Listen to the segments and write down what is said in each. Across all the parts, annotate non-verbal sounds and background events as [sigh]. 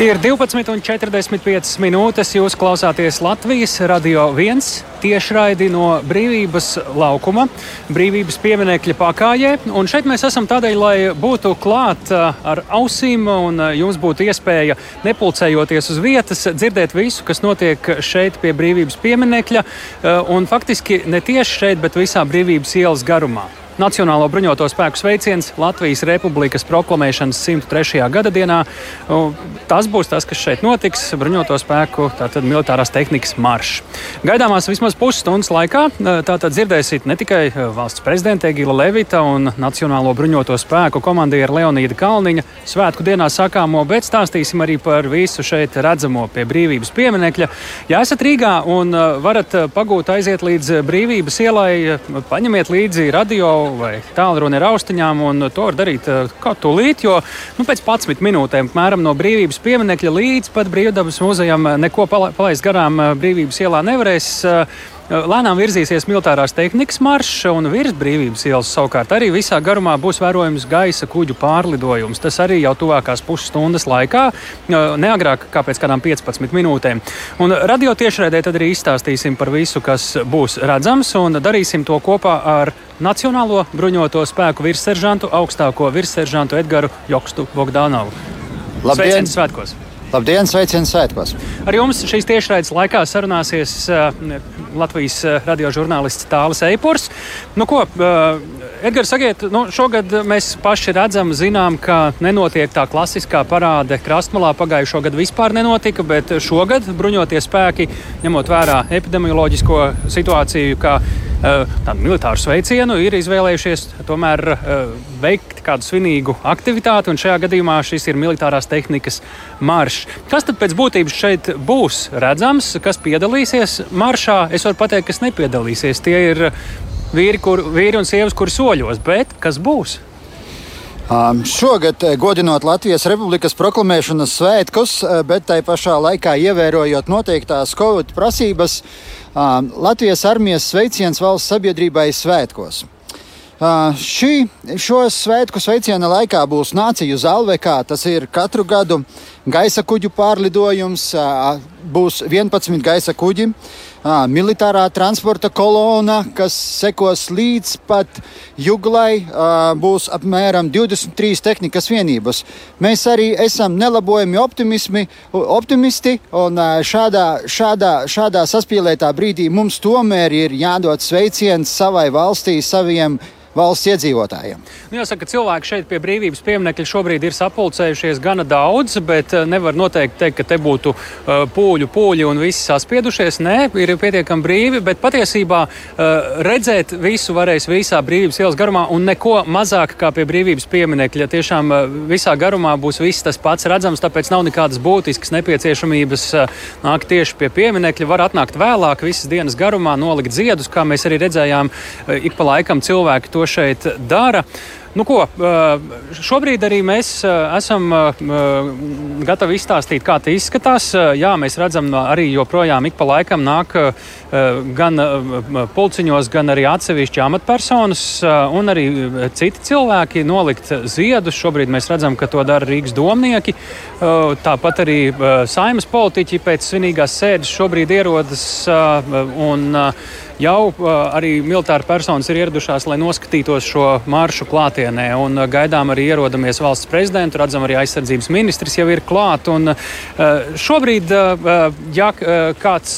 Ir 12,45 minūtes. Jūs klausāties Latvijas radio viens tiešraidi no brīvības laukuma, brīvības pieminekļa pakājē. Un šeit mēs esam tādēļ, lai būtu klāt ar ausīm un jums būtu iespēja nepulcējoties uz vietas, dzirdēt visu, kas notiek šeit pie brīvības pieminekļa. Un faktiski ne tieši šeit, bet visā brīvības ielas garumā. Nacionālo bruņoto spēku sveiciens Latvijas Republikas proklamēšanas 103. gada dienā. Tas būs tas, kas šeit notiks. Bruņoto spēku, militārās tehnikas maršs. Gaidāmās vismaz pusstundas laikā tātad dzirdēsiet ne tikai valsts prezidenta Egila Levita un Nacionālo bruņoto spēku komandieru Leonīda Kalniņa svētku dienā sakāmo, bet stāstīsim arī par visu šeit redzamo pie brīvības pieminekļa. Ja esat Rīgā un varat pagūt aiziet līdz brīvības ielai, paņemiet līdzi radio vai tālruni ar austiņām, to var darīt eh, kaut tūlīt, jo nu, pēc 11 minūtēm apmēram no brīvības pieminekļa līdz pat brīvdabas muzejam eh, neko palaist garām eh, brīvības ielā nevarēs. Lēnām virzīsies militārās tehnikas maršs, un virs brīvības ielas savukārt arī visā garumā būs vērojams gaisa kuģu pārlidojums. Tas arī jau tuvākās pusstundas laikā, neagrāk kā pēc kādām 15 minūtēm. Un radio tiešraidē tad arī izstāstīsim par visu, kas būs redzams, un darīsim to kopā ar Nacionālo bruņoto spēku virsseržantu, augstāko virsseržantu Edgars Jokstu Bogdanovu. Labdien! Sveiciens svētkos! Labdien, sveiciens svētkos! Ar jums šīs tiešraides laikā sarunāsies uh, Latvijas uh, radiožurnālists Tālis Eipurs. Nu, ko, uh, Edgars, sakiet, nu, šogad mēs paši redzam, zinām, ka nenotiek tā klasiskā parāde krastmalā. Pagājušo gadu vispār nenotika, bet šogad bruņotie spēki, ņemot vērā epidemioloģisko situāciju, tādu militāru sveicienu, ir izvēlējušies tomēr eh, veikt kādu svinīgu aktivitāti, un šajā gadījumā šis ir militārās tehnikas maršs. Kas tad pēc būtības šeit būs redzams, kas piedalīsies maršā? Es varu pateikt, kas nepiedalīsies. Tie ir vīri, kur, vīri un sievas, kur soļos, bet kas būs? Um, šogad, eh, godinot Latvijas Republikas proklamēšanas svētkus, bet tai pašā laikā ievērojot noteiktās Covid prasības, uh, Latvijas armijas sveiciens valsts sabiedrībai svētkos. Uh, šī, šo svētku sveiciena laikā būs nāciju zālvekā. Tas ir katru gadu gaisa kuģu pārlidojums, uh, būs 11 gaisa kuģi. Uh, à, militārā transporta kolona, kas sekos līdz pat juglai, à, būs apmēram 23 tehnikas vienības. Mēs arī esam nelabojami optimisti, un šādā, šādā, šādā saspīlētā brīdī mums tomēr ir jādod sveiciens savai valstī, saviem valsts iedzīvotājiem. Nu, jāsaka, cilvēki šeit pie brīvības pieminiekļa šobrīd ir sapulcējušies gana daudz, bet eh, nevar noteikti teikt, ka te būtu uh, pūļu pūļi un visi saspiedušies. Nē, ir pietiekami brīvi, bet patiesībā uh, redzēt visu varēs visā brīvības ielas garumā un neko mazāk kā pie brīvības pieminiekļa. Tiešām uh, visā garumā būs viss tas pats redzams, tāpēc nav nekādas būtiskas nepieciešamības nākt tieši pie pieminiekļa. Var atnākt vēlāk, visas dienas garumā, nolikt ziedus, kā mēs arī redzējām, ik pa laikam cilvēki to šeit dara. Nu, ko, šobrīd arī mēs esam gatavi izstāstīt, kā tas izskatās. Jā, mēs redzam, arī joprojām ik pa laikam nāk gan pulciņos, gan arī atsevišķi amatpersonas un arī citi cilvēki nolikt ziedus. Šobrīd mēs redzam, ka to dara Rīgas domnieki. Tāpat arī saimas politiķi pēc svinīgās sēdes šobrīd ierodas un Jau uh, arī militāri personas ir ieradušās, lai noskatītos šo maršu klātienē. Un, uh, gaidām arī ierodamies valsts prezidentu, redzam, arī aizsardzības ministrs jau ir klāt. Un, uh, šobrīd, ja kāds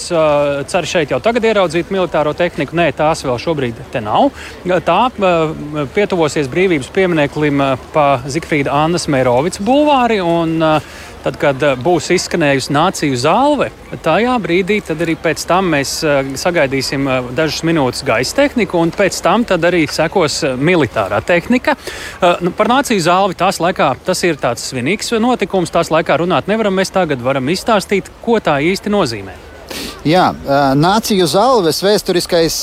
cer šeit jau tagad ieraudzīt militāro tehniku, nē, tās vēl šobrīd te nav. Tā pietuvosies brīvības piemineklim pa Zikfrīda Annas Mērovica bulvāri. Un, Tad, kad eh, būs izskanējusi nāciju zāle, tajā brīdī arī pēc tam mēs eh, sagaidīsim eh, dažas minūtes gaisa tehniku, un pēc tam arī sekos militārā tehnika. Nu, par nāciju zāli tās laikā tas ir tāds svinīgs notikums. Tās laikā runāt nevaram. Mēs tagad varam izstāstīt, ko tā īsti nozīmē. Jā, nāciju zāles vēsturiskais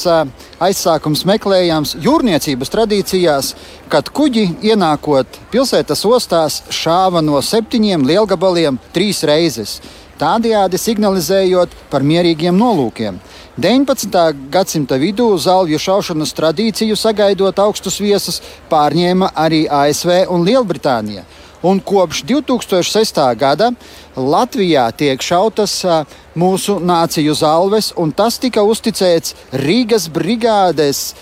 aizsākums meklējams jūrniecības tradīcijās, kad kuģi ienākot pilsētas ostās šāva no septiņiem lielgabaliem trīs reizes, tādējādi signalizējot par mierīgiem nolūkiem. 19. gadsimta vidū zāļu šaušanas tradīciju sagaidot augstus viesus pārņēma arī ASV un Lielbritānija un kopš 2006. gada Latvijā tiek šautas mūsu nāciju zalves, un tas tika uzticēts Rīgas brigādes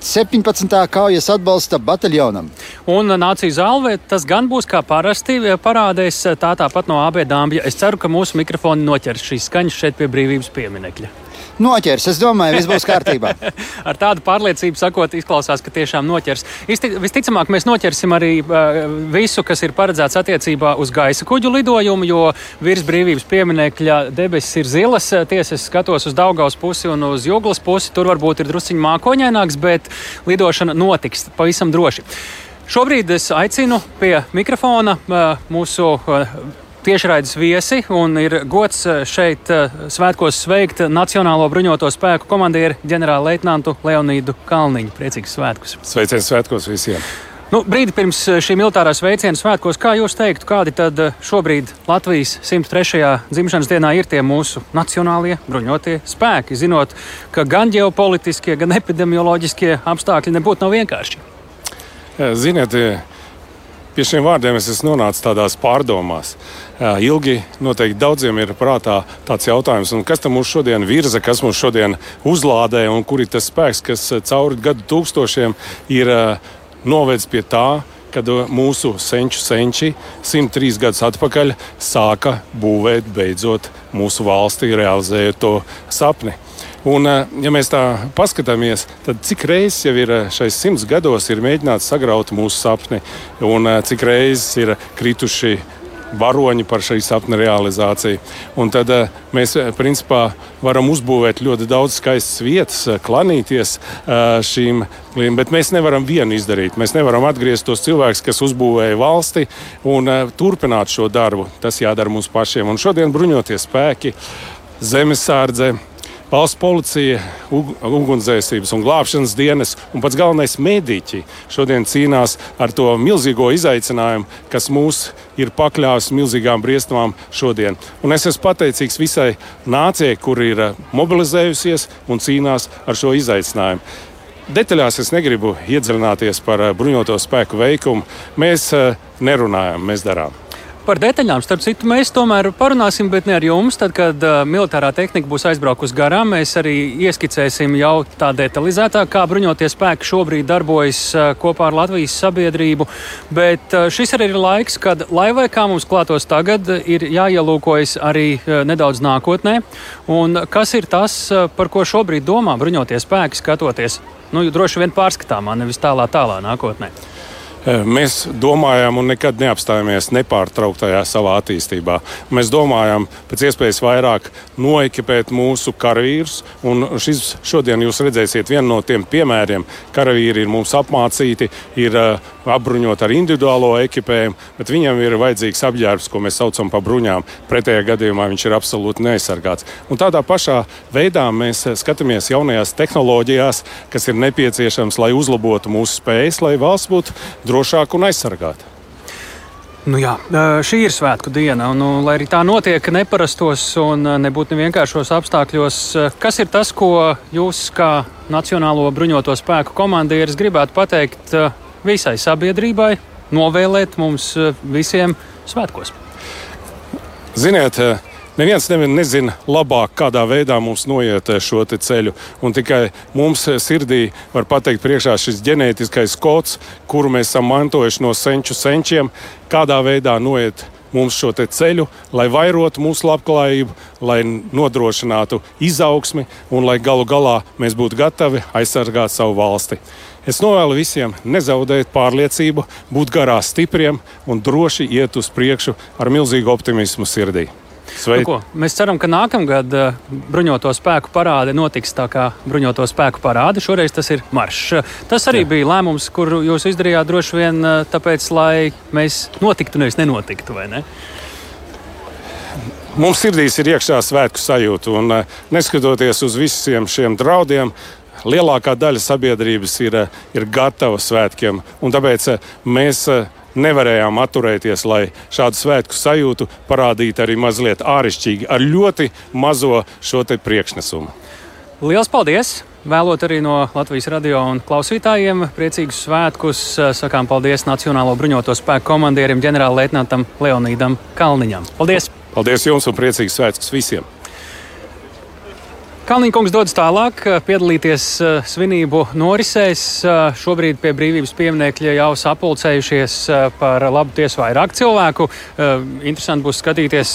17. kaujas atbalsta bataljonam. Un nācijas zālē tas gan būs kā parasti parādēs tā tāpat no AB dāmbja. Es ceru, ka mūsu mikrofoni noķers šīs skaņas šeit pie brīvības pieminekļa noķers. Es domāju, viss būs kārtībā. [laughs] Ar tādu pārliecību sakot, izklausās, ka tiešām noķers. Visticamāk, mēs noķersim arī uh, visu, kas ir paredzēts attiecībā uz gaisa kuģu lidojumu, jo virs brīvības pieminekļa debesis ir zilas. Tiesa, es skatos uz Daugaus pusi un uz Juglas pusi. Tur varbūt ir drusciņš mākoņaināks, bet lidošana notiks pavisam droši. Šobrīd es aicinu pie mikrofona uh, mūsu uh, tiešraides viesi un ir gods eh, šeit eh, svētkos sveikt Nacionālo bruņoto spēku komandieru ģenerāli leitnantu Leonīdu Kalniņu. Priecīgs svētkus! Sveiciens svētkos visiem! Nu, brīdi pirms eh, šī militārā sveiciena svētkos, kā jūs teiktu, kādi tad šobrīd Latvijas 103. dzimšanas dienā ir tie mūsu nacionālie bruņotie spēki, zinot, ka gan ģeopolitiskie, gan epidemioloģiskie apstākļi nebūtu nav vienkārši? Ziniet, pie šiem vārdiem es esmu nonācis tādās pārdomās. Ilgi noteikti daudziem ir prātā tāds jautājums, kas mūs šodien virza, kas mūs šodien uzlādē un kur ir tas spēks, kas cauri gadu tūkstošiem ir novedis pie tā, kad mūsu senču senči 103 gadus atpakaļ sāka būvēt beidzot mūsu valsti, realizējot to sapni. Un, ja mēs tā paskatāmies, tad cik reizes jau ir šais simts gados ir mēģināts sagraut mūsu sapni, un cik reizes ir krituši varoņi par šī sapņa realizāciju. Un tad mēs eh, principā varam uzbūvēt ļoti daudz skaistas vietas, klanīties šīm lietām, bet mēs nevaram vienu izdarīt. Mēs nevaram atgriezt tos cilvēkus, kas uzbūvēja valsti un turpināt šo darbu. Tas jādara mums pašiem. Un šodien bruņoties spēki, zemesārdze valsts policija, ugunsdzēsības un glābšanas dienas un pats galvenais mēdīķi šodien cīnās ar to milzīgo izaicinājumu, kas mūs ir pakļāvis milzīgām briesmām šodien. Un es esmu pateicīgs visai nācijai, kur ir eh, mobilizējusies un cīnās ar šo izaicinājumu. Detaļās es negribu iedziļināties par eh, bruņoto spēku veikumu. Mēs eh, nerunājam, mēs darām. Par detaļām, starp citu, mēs tomēr parunāsim, bet ne ar jums. Tad, kad uh, militārā tehnika būs aizbraukusi garām, mēs arī ieskicēsim jau tā detalizētāk, kā bruņotie spēki šobrīd darbojas uh, kopā ar Latvijas sabiedrību. Bet uh, šis arī ir laiks, kad, lai vai kā mums klātos tagad, ir jāielūkojas arī uh, nedaudz nākotnē. Un kas ir tas, uh, par ko šobrīd domā bruņotie spēki, skatoties nu, droši vien pārskatāmā, nevis tālā, tālā nākotnē? Eh, mēs domājam un nekad neapstājamies nepārtrauktajā savā attīstībā. Mēs domājam pēc iespējas vairāk noekipēt mūsu karavīrus. Šis šodien jūs redzēsiet vienu no tiem piemēriem. Karavīri ir mums apmācīti, ir uh, apbruņoti ar individuālo ekipējumu, bet viņam ir vajadzīgs apģērbs, ko mēs saucam par bruņām. Pretējā gadījumā viņš ir absolūti neaizsargāts. Un tādā pašā veidā mēs skatāmies jaunajās tehnoloģijās, kas ir nepieciešams, lai uzlabotu mūsu spējas, lai valsts būtu drošāka un aizsargāta. Nu jā, šī ir svētku diena, un, nu, lai arī tā notiek neparastos un nebūtu nevienkāršos apstākļos, kas ir tas, ko jūs, kā Nacionālo bruņoto spēku komandieris, gribētu pateikt visai sabiedrībai, novēlēt mums visiem svētkos? Ziniet, Neviens nezina labāk, kādā veidā mums noiet eh, šo ceļu. Un tikai mums eh, sirdī var pateikt, priekšā šis ģenētiskais kods, kuru mēs esam mantojuši no senču senčiem, kādā veidā noiet mums šo ceļu, lai vairotu mūsu labklājību, lai nodrošinātu izaugsmi un lai galu galā mēs būtu gatavi aizsargāt savu valsti. Es novēlu visiem nezaudēt pārliecību, būt garā stipriem un droši iet uz priekšu ar milzīgu optimismu sirdī. Nu, ko, mēs ceram, ka nākamgad uh, bruņoto spēku parāde notiks tā kā bruņoto spēku parāde. Šoreiz tas ir maršs. Tas arī Jā. bija lēmums, kuru jūs izdarījāt droši vien uh, tāpēc, lai mēs notiktu, nevis nenotiktu. Ne? Mums sirdīs ir iekšā svētku sajūta, un uh, neskatoties uz visiem šiem draudiem, lielākā daļa sabiedrības ir, ir gatava svētkiem. Tāpēc mēs nevarējām atturēties, lai šādu svētku sajūtu parādītu arī mazliet ārišķīgi, ar ļoti mazo šo priekšnesumu. Lielas paldies! Vēlot arī no Latvijas radio un klausītājiem priecīgus svētkus, sakām paldies Nacionālo bruņoto spēku komandierim ģenerālleitnantam Leonīdam Kalniņam. Paldies! Paldies jums un priecīgus svētkus visiem! Kalniņkungs dodas tālāk, piedalīties svinību norisēs. Šobrīd pie brīvības pieminiekļa jau sapulcējušies par labu tiesu vairāk cilvēku. Interesanti būs skatīties,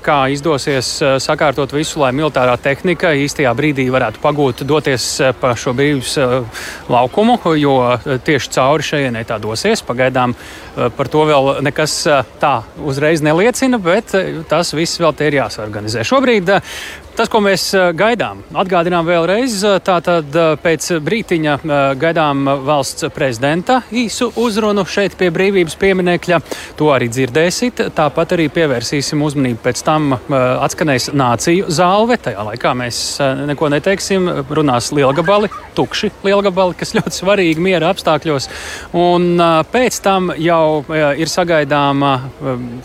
kā izdosies sakārtot visu, lai militārā tehnika īstajā brīdī varētu pagūt doties pa šo brīvības laukumu, jo tieši cauri šejienei tā dosies. Pagaidām par to vēl nekas tā uzreiz neliecina, bet tas viss vēl te ir jāsorganizē. Šobrīd Tas, ko mēs eh, gaidām, atgādinām vēlreiz, eh, tātad eh, pēc brītiņa gaidām valsts prezidenta īsu uzrunu šeit pie brīvības pieminekļa. To arī dzirdēsit. Tāpat arī pievērsīsim uzmanību pēc tam atskanēs nāciju zāle. Tajā laikā mēs neko neteiksim, runās lielgabali, tukši lielgabali, kas [laughs] ļoti svarīgi miera apstākļos. Un pēc tam jau ir sagaidāma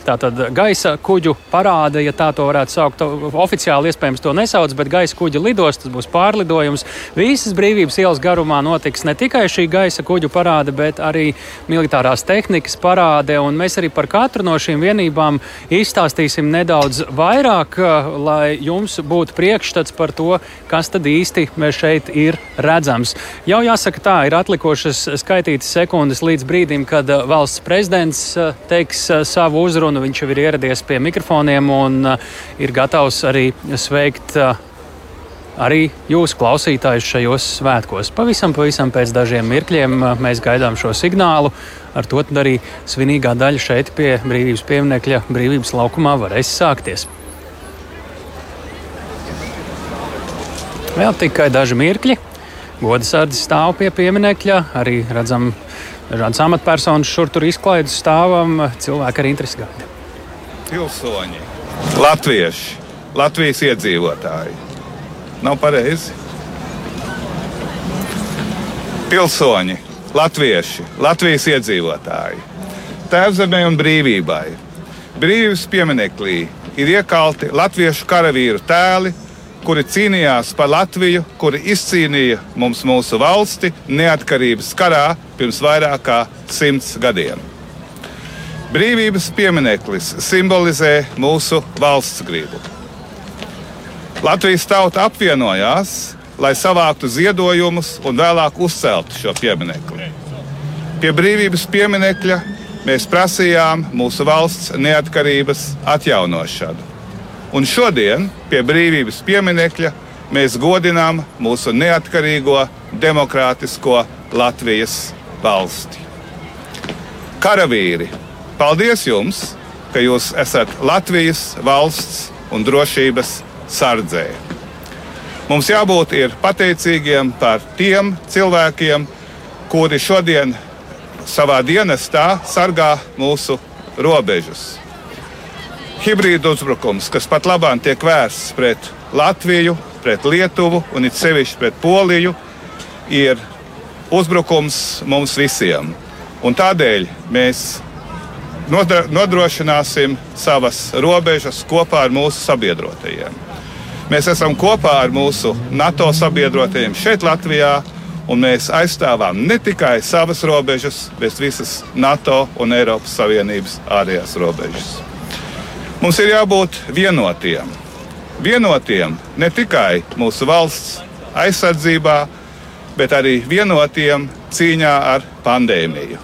tātad gaisa kuģu parāde, ja tā to varētu saukt oficiāli iespējams iespējams to nesauc, bet gaisa kuģa lidos, tas būs pārlidojums. Visas brīvības ielas garumā notiks ne tikai šī gaisa kuģu parāde, bet arī militārās tehnikas parāde. Mēs arī par katru no šīm vienībām izstāstīsim nedaudz vairāk, lai jums būtu priekšstats par to, kas tad īsti šeit ir redzams. Jau jāsaka, tā ir atlikušas skaitītas sekundes līdz brīdim, kad valsts prezidents teiks savu uzrunu. Viņš jau ir ieradies pie mikrofoniem un ir gatavs arī sveikt sveikt arī jūsu klausītājus šajos svētkos. Pavisam, pavisam pēc dažiem mirkļiem mēs gaidām šo signālu. Ar to arī svinīgā daļa šeit pie brīvības pieminiekļa brīvības laukumā varēs sākties. Vēl tikai daži mirkļi. Godas sārdzes stāv pie pieminiekļa. Arī redzam, dažādas amatpersonas šur tur izklaides stāvam. Cilvēki ar interesi gaida. Pilsoņi, latvieši! Latvijas iedzīvotāji. Nav pareizi. Pilsoņi, latvieši, Latvijas iedzīvotāji, tēvzemē un brīvībai. Brīvības pieminekļī ir iekalti latviešu karavīru tēli, kuri cīnījās par Latviju, kuri izcīnīja mums mūsu valsti neatkarības karā pirms vairāk kā simts gadiem. Brīvības piemineklis simbolizē mūsu valsts gribu. Latvijas tauta apvienojās, lai savāktu ziedojumus un vēlāk uzceltu šo pieminiektu. Pie brīvības pieminekļa mēs prasījām mūsu valsts neatkarības atjaunošanu. Un šodien pie brīvības pieminekļa mēs godinām mūsu neatkarīgo, demokrātisko Latvijas valsti. Karavīri, paldies jums, ka jūs esat Latvijas valsts un drošības sardzē. Mums jābūt pateicīgiem par tiem cilvēkiem, kuri šodien savā dienestā sargā mūsu robežas. Hibrīda uzbrukums, kas pat labāk tiek vērsts pret Latviju, pret Lietuvu un it sevišķi pret Poliju, ir uzbrukums mums visiem. Un tādēļ mēs nodrošināsim savas robežas kopā ar mūsu sabiedrotajiem. Mēs esam kopā ar mūsu NATO sabiedrotajiem šeit, Latvijā, un mēs aizstāvām ne tikai savas robežas, bet visas NATO un Eiropas Savienības ārējās robežas. Mums ir jābūt vienotiem. Vienotiem ne tikai mūsu valsts aizsardzībā, bet arī vienotiem cīņā ar pandēmiju.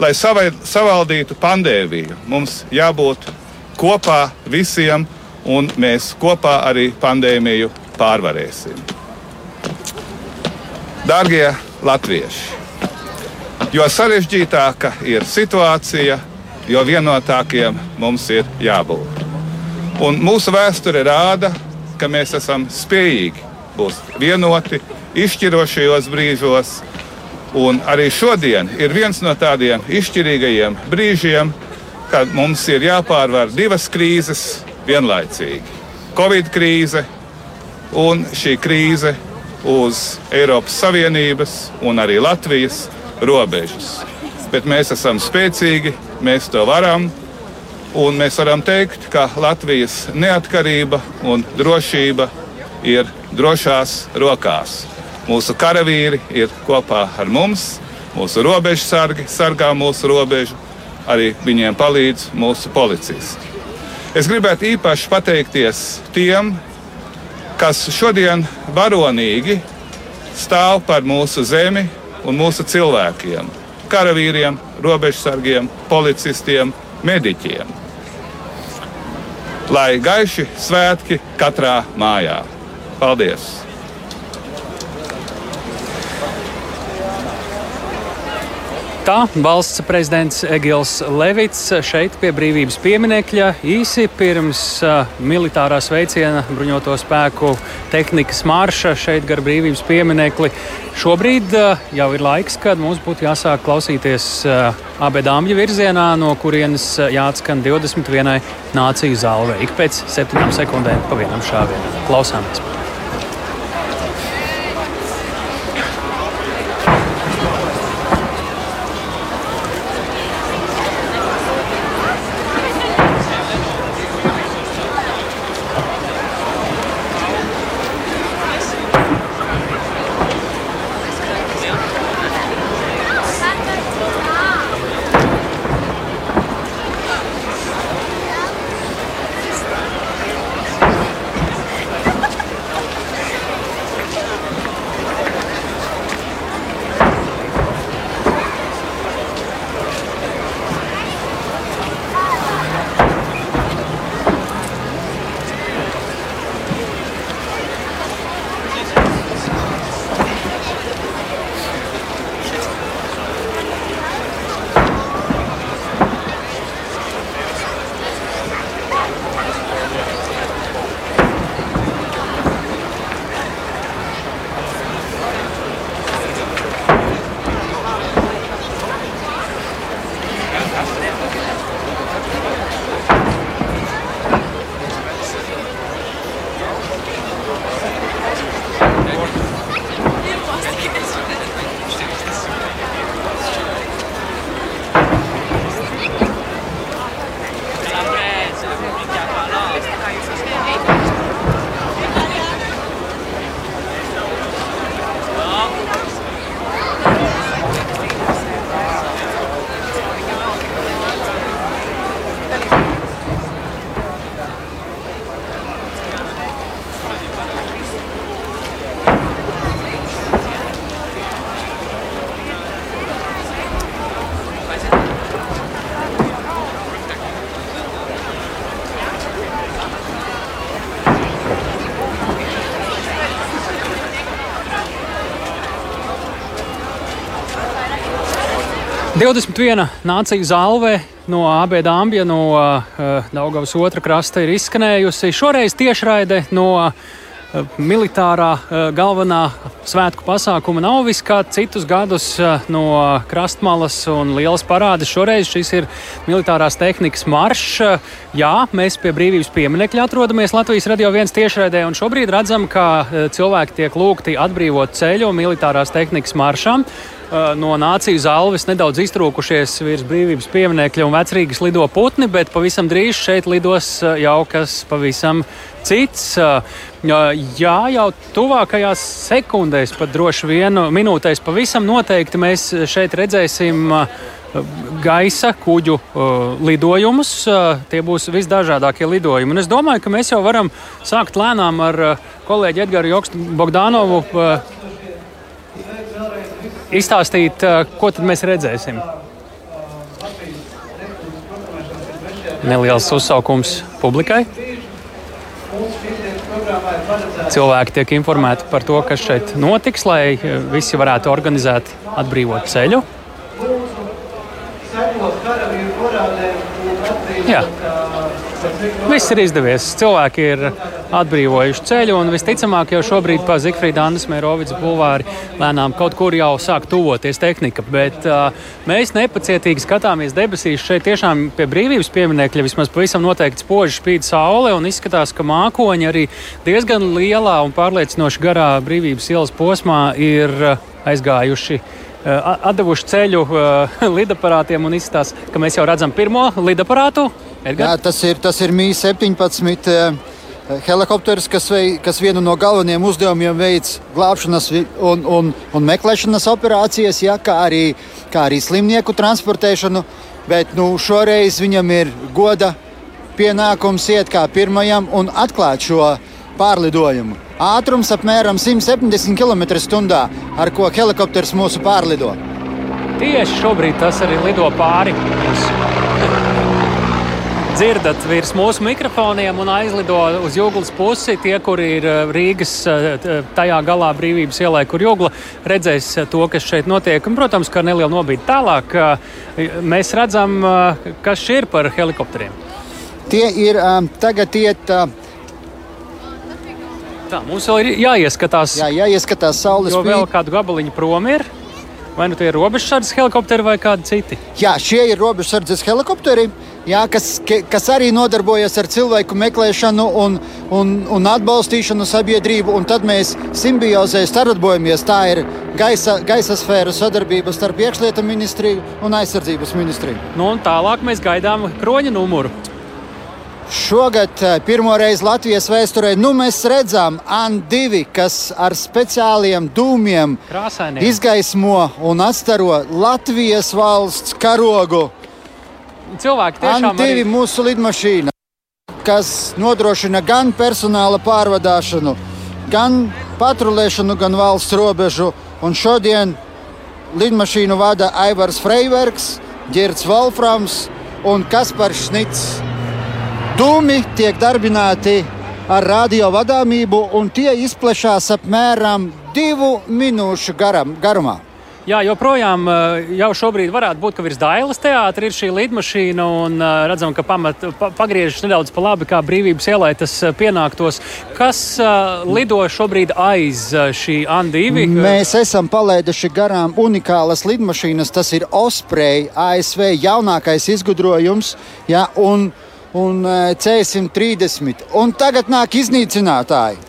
Lai savaldītu pandēmiju, mums jābūt kopā visiem un mēs kopā arī pandēmiju pārvarēsim. Darbie latvieši! Jo sarežģītāka ir situācija, jo vienotākiem mums ir jābūt. Un mūsu vēsture rāda, ka mēs esam spējīgi būt vienoti izšķirošajos brīžos. Un arī šodien ir viens no tādiem izšķirīgajiem brīžiem, kad mums ir jāpārvar divas krīzes vienlaicīgi. Covid krīze un šī krīze uz Eiropas Savienības un arī Latvijas robežas. Bet mēs esam spēcīgi, mēs to varam. Un mēs varam teikt, ka Latvijas neatkarība un drošība ir drošās rokās. Mūsu karavīri ir kopā ar mums, mūsu robežu sargi sargā mūsu robežu, arī viņiem palīdz mūsu policisti. Es gribētu īpaši pateikties tiem, kas šodien varonīgi stāv par mūsu zemi un mūsu cilvēkiem - karavīriem, robežsargiem, policistiem, mediķiem. Lai gaiši svētki katrā mājā. Paldies! Tā valsts prezidents Egils Levits šeit pie brīvības pieminekļa īsi pirms uh, militārā sveiciena bruņoto spēku tehnikas marša šeit gar brīvības pieminekli. Šobrīd uh, jau ir laiks, kad mums būtu jāsāk klausīties uh, abedāmju virzienā, no kurienes jāatskan 21. nāciju zālē. Ik pēc septiņām sekundēm pa vienam šāvienam. Klausāmies! 21 nāciju zālve no AB Dāmbja, no uh, Daugavas otra krasta ir izskanējusi. Šoreiz tiešraide no uh, militārā uh, galvenā svētku pasākuma nav viss kā citus gadus uh, no krastmalas un lielas parādes. Šoreiz šis ir militārās tehnikas maršs. Uh, jā, mēs pie brīvības pieminekļa atrodamies Latvijas radio viens tiešraidē, un šobrīd redzam, ka uh, cilvēki tiek lūgti atbrīvot ceļu militārās tehnikas maršām. Uh, no nāciju zāles nedaudz iztrūkušies virs brīvības pieminiekļa un vecrīgas lido putni, bet pavisam drīz šeit lidos uh, jau kas pavisam cits. Uh, jā, jau tuvākajās sekundēs, pat droši vien minūtēs, pavisam noteikti mēs šeit redzēsim gaisa kuģu uh, lidojumus. Uh, tie būs visdažādākie lidojumi. Un es domāju, ka mēs jau varam sākt lēnām ar uh, kolēģi Edgars Jokstu Bogdanovu izstāstīt, ko tad mēs redzēsim. Neliels uzsaukums publikai. Cilvēki tiek informēti par to, kas šeit notiks, lai visi varētu organizēt atbrīvot ceļu. Jā. Viss ir izdevies. Cilvēki ir atbrīvojuši ceļu, un visticamāk, jau šobrīd pa Zifrīda Annas Mērovics bulvāri lēnām kaut kur jau sāk tuvoties tehnika. Bet uh, mēs nepacietīgi skatāmies debesīs. Šeit tiešām pie brīvības pieminekļa vismaz pavisam noteikti spoži spīd saule, un izskatās, ka mākoņi arī diezgan lielā un pārliecinoši garā brīvības ielas posmā ir aizgājuši atdevuši ceļu uh, [laughs] lidaparātiem un izskatās, ka mēs jau redzam pirmo lidaparātu. Edgar? Jā, tas ir, tas ir MI 17. helikopters, kas, vei, kas vienu no galvenajiem uzdevumiem veids glābšanas un, un, un meklēšanas operācijas, ja, kā, arī, kā arī slimnieku transportēšanu. Bet nu, šoreiz viņam ir goda pienākums iet kā pirmajam un atklāt šo pārlidojumu. Ātrums apmēram 170 km/h, ar ko helikopters mūsu pārlido. Tieši šobrīd tas arī lido pāri mums dzirdat virs mūsu mikrofoniem un aizlido uz jūglas pusi. Tie, kuri ir eh, Rīgas eh, tajā galā brīvības ielē, kur jūgla redzēs eh, to, kas šeit notiek. Un, protams, ka neliela nobīde tālāk. Mēs redzam, kas šie ir par helikopteriem. Tie ir um, tagad iet. Uh, Tā, mums vēl ir jāieskatās. Jā, jāieskatās saules spīd. Jo vēl kādu gabaliņu prom ir. Vai nu tie ir robežsardzes helikopteri vai kādi citi? Jā, šie ir robežsardzes helikopteri. Uh, jā, kas, kas arī nodarbojas ar cilvēku meklēšanu un, un, un atbalstīšanu sabiedrību. Un tad mēs simbiozē sadarbojamies. Tā ir gaisa, gaisa sfēra sadarbība starp iekšlietu ministriju un aizsardzības ministriju. Nu, tālāk mēs gaidām kroņa numuru. Šogad eh, pirmo reizi Latvijas vēsturē nu, mēs redzam AN2, kas ar speciāliem dūmiem Krāsainiem. izgaismo un atstaro Latvijas valsts karogu cilvēki tiešām ir arī... mūsu lidmašīna, kas nodrošina gan personāla pārvadāšanu, gan patrulēšanu, gan valsts robežu. Un šodien lidmašīnu vada Aivars Freibergs, Girts Wolframs un Kaspars Šnits. Dūmi tiek darbināti ar radio vadāmību, un tie izplešās apmēram divu minūšu garam, garumā. Jā, joprojām jau šobrīd varētu būt, ka virs Dailas teātra ir šī lidmašīna un redzam, ka pamat, pa, pagriežas nedaudz pa labi, kā brīvības ielai tas pienāktos. Kas lido šobrīd aiz šī Andīvi? Mēs esam palaiduši garām unikālas lidmašīnas. Tas ir Osprey ASV jaunākais izgudrojums. Ja, un, un C130. Un tagad nāk iznīcinātāji.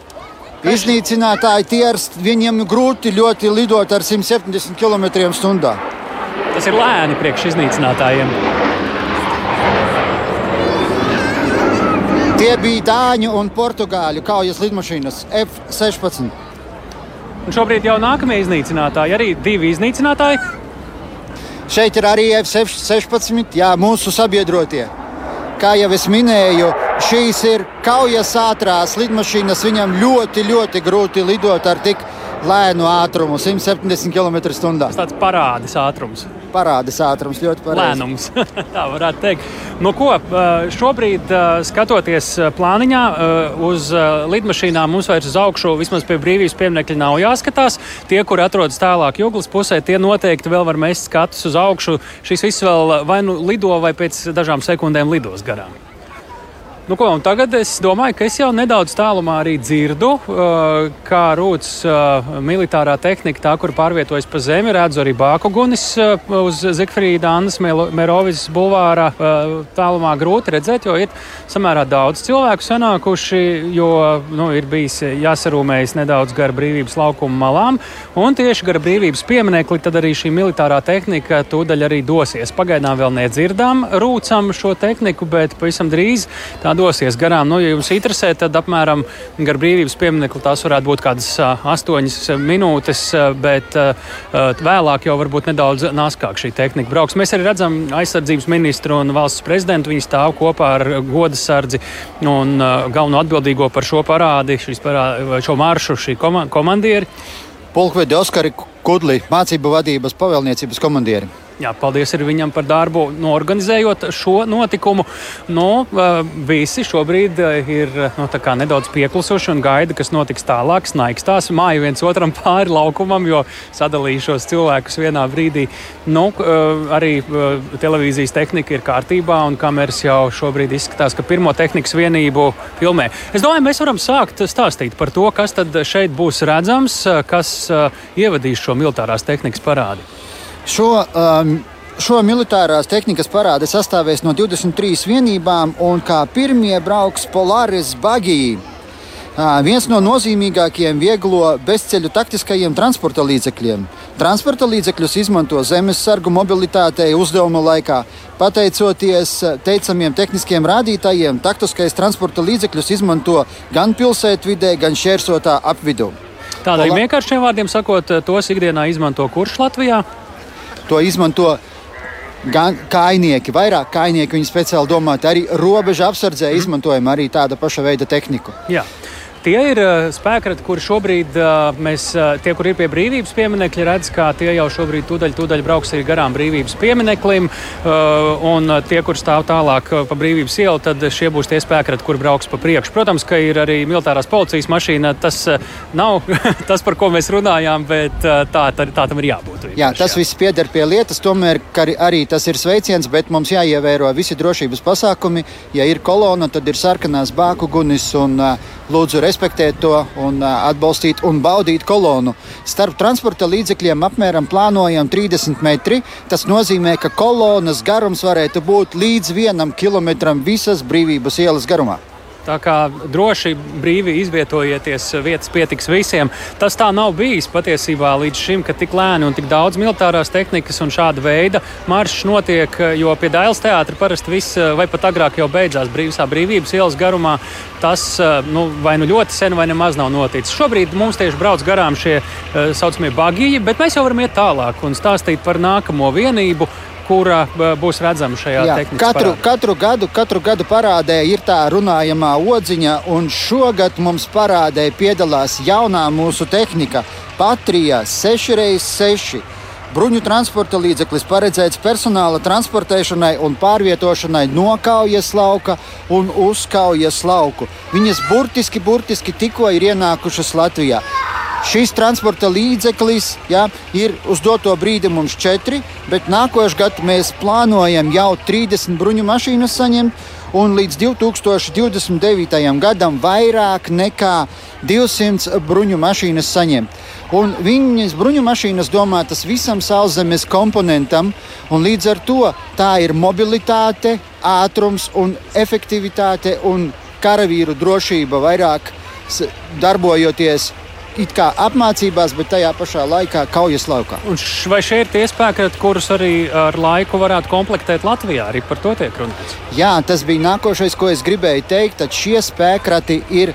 Iznīcinātāji tie ar viņiem grūti ļoti lidot ar 170 km/h. Tas ir lēni priekš iznīcinātājiem. Tie bija dāņu un portugāļu kaujas lidmašīnas F-16. Un šobrīd jau nākamie iznīcinātāji, arī divi iznīcinātāji. Šeit ir arī F-16, jā, mūsu sabiedrotie. Kā jau es minēju, šīs ir kaujas ātrās lidmašīnas. Viņam ļoti, ļoti grūti lidot ar tik lēnu ātrumu, 170 km/h. Tas tāds parādis ātrums. Parādis ātrums ļoti pareizi. Lēnums, [laughs] tā varētu teikt. Nu, ko, šobrīd, skatoties plāniņā, uz lidmašīnām mums vairs uz augšu, vismaz pie brīvības pieminiekļa, nav jāskatās. Tie, kur atrodas tālāk jūglas pusē, tie noteikti vēl var mest skatus uz augšu. Šis viss vēl vai nu lido, vai pēc dažām sekundēm lidos garām. Nu, ko, tagad es domāju, ka es jau nedaudz tālumā arī dzirdu, uh, kā rūts uh, militārā tehnika, tā, kur pārvietojas pa zemi. Redzu arī Bāku gunis uh, uz Zikfrīda Annas Merovis bulvāra. Tālumā grūti redzēt, jo ir samērā daudz cilvēku sanākuši, jo nu, ir bijis jāsarūmējas nedaudz gar brīvības laukuma malām. Un tieši gar brīvības pieminekli tad arī šī militārā tehnika tūdaļ arī dosies. Pagaidām vēl nedzirdām rūcam šo tehniku, bet pavisam drīz tāda dosies garām. Nu, ja jums interesē, tad apmēram gar brīvības pieminiektu tās varētu būt kādas astoņas minūtes, bet vēlāk jau varbūt nedaudz naskāk šī tehnika brauks. Mēs arī redzam aizsardzības ministru un valsts prezidentu. Viņi stāv kopā ar godasardzi un galveno atbildīgo par šo parādi, parādi šo maršu, šī komandieri. Pulkvedi Oskari Kudli, mācību vadības pavēlniecības komandieri. Jā, paldies viņam par darbu, norganizējot šo notikumu. Nu, visi šobrīd ir nu, nedaudz pieklusuši un gaida, kas notiks tālāk. Snaigstās māju viens otram pāri laukumam, jo sadalījušos cilvēkus vienā brīdī. Nu, arī televīzijas tehnika ir kārtībā, un kameras jau šobrīd izskatās, ka pirmo tehnikas vienību filmē. Es domāju, mēs varam sākt stāstīt par to, kas tad šeit būs redzams, kas ievadīs šo militārās tehnikas parādi. Šo, um, šo militārās tehnikas parādi sastāvēs no 23 vienībām, un kā pirmie brauks Polaris Bagī. viens no nozīmīgākajiem vieglo bezceļu taktiskajiem transporta līdzekļiem. Transporta līdzekļus izmanto zemes sargu mobilitātei uzdevuma laikā. Pateicoties teicamiem tehniskiem rādītājiem, taktiskais transporta līdzekļus izmanto gan pilsētvidē, gan šķērsotā apvidū. Tādiem vienkāršiem vārdiem sakot, tos ikdienā izmanto kurš Latvijā? To izmanto gan kainieki, vairāk kainieki. Viņi speciāli domāti arī robežu apsardzē, mm. izmantojam arī tāda paša veida tehniku. Jā. Tie ir uh, spēkrati, kuri šobrīd uh, mēs, uh, tie, kur ir pie brīvības pieminiekļa, redz, ka tie jau šobrīd tūdaļ, tūdaļ brauks arī garām brīvības piemineklim. Un tie, kur stāv tālāk pa brīvības ielu, tad šie būs tie spēkrati, kur brauks pa priekšu. Protams, ka ir arī militārās policijas mašīna. Tas nav [laughs] tas, par ko mēs runājām, bet tā, tā, tā tam ir jābūt. Jā, tas jā. viss pieder pie lietas, tomēr arī tas ir sveiciens, bet mums jāievēro visi drošības pasākumi. Ja ir kolona, tad ir sarkanās bāku gunis un lūdzu respektēt to un atbalstīt un baudīt kolonu. Starp transporta līdzekļiem apmēram plānojam 30 metri. Tas nozīmē, ka kolonas garums varētu būt līdz vienam kilometram visas brīvības ielas garumā. Tā kā droši, brīvi izvietojieties, vietas pietiks visiem. Tas tā nav bijis patiesībā līdz šim, ka tik lēni un tik daudz militārās tehnikas un šāda veida maršs notiek. Jo pie Dailas teātra parasti viss, vai pat agrāk jau beidzās brīvsā brīvības ielas garumā. Tas nu, vai nu ļoti sen, vai nemaz nav noticis. Šobrīd mums tieši brauc garām šie tā saucamie bagīji, bet mēs jau varam iet tālāk un stāstīt par nākamo vienību kura būs redzama šajā tehnikā. Katru, parādē. katru, gadu, katru gadu parādē ir tā runājamā odziņa, un šogad mums parādē piedalās jaunā mūsu tehnika Patrija 6x6. Bruņu transporta līdzeklis paredzēts personāla transportēšanai un pārvietošanai no kaujas lauka un uz kaujas lauku. Viņas burtiski, burtiski tikko ir ienākušas Latvijā. Šis transporta līdzeklis ja, ir uz doto brīdi mums četri, bet nākošais gads mēs plānojam jau 30 bruņu mašīnas saņemt. Un līdz 2029. gadam vairāk nekā 200 bruņu mašīnas saņemt. Un viņas bruņu mašīnas domātas visam sauszemes komponentam, un līdz ar to tā ir mobilitāte, ātrums un efektivitāte un karavīru drošība vairāk darbojoties it kā apmācībās, bet tajā pašā laikā kaujas laukā. Un vai šie ir tie spēki, kurus arī ar laiku varētu komplektēt Latvijā? Arī par to tiek runāts. Jā, tas bija nākošais, ko es gribēju teikt. Tad šie spēkrati ir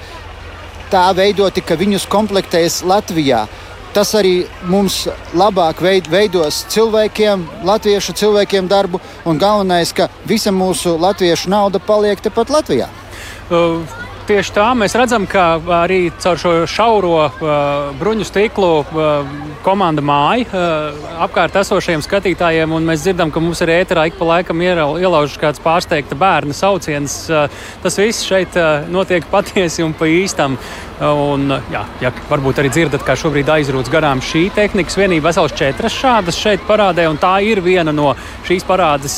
tā veidoti, ka viņus komplektēs Latvijā. Tas arī mums labāk veidos cilvēkiem, latviešu cilvēkiem darbu, un galvenais, ka visa mūsu latviešu nauda paliek tepat Latvijā. Uh, Tieši tā mēs redzam, ka arī caur šo šauro uh, bruņu stiklu uh, komanda māja uh, apkārt esošiem skatītājiem, un mēs dzirdam, ka mums arī ēterā ik pa laikam ielaužas kāds pārsteigta bērna sauciens. Uh, tas viss šeit uh, notiek patiesi un pa īstam. Un, jā, jā, varbūt arī dzirdat, kā šobrīd aizrūts garām šī tehnikas vienība. Vesels četras šādas šeit parādē, un tā ir viena no šīs parādes,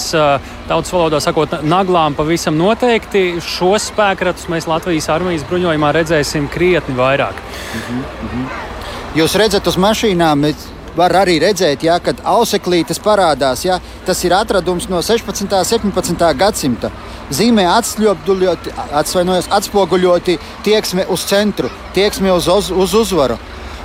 tautas valodā sakot, naglām pavisam noteikti. Šos spēkratus mēs Latvijas armijas bruņojumā redzēsim krietni vairāk. Mm -hmm. Jūs redzat uz mašīnām, var arī redzēt, ja, kad auseklītes parādās. Ja, tas ir atradums no 16. un 17. gadsimta. Zīmē atspoguļoti tieksme uz centru, tieksme uz, uz, uz uzvaru.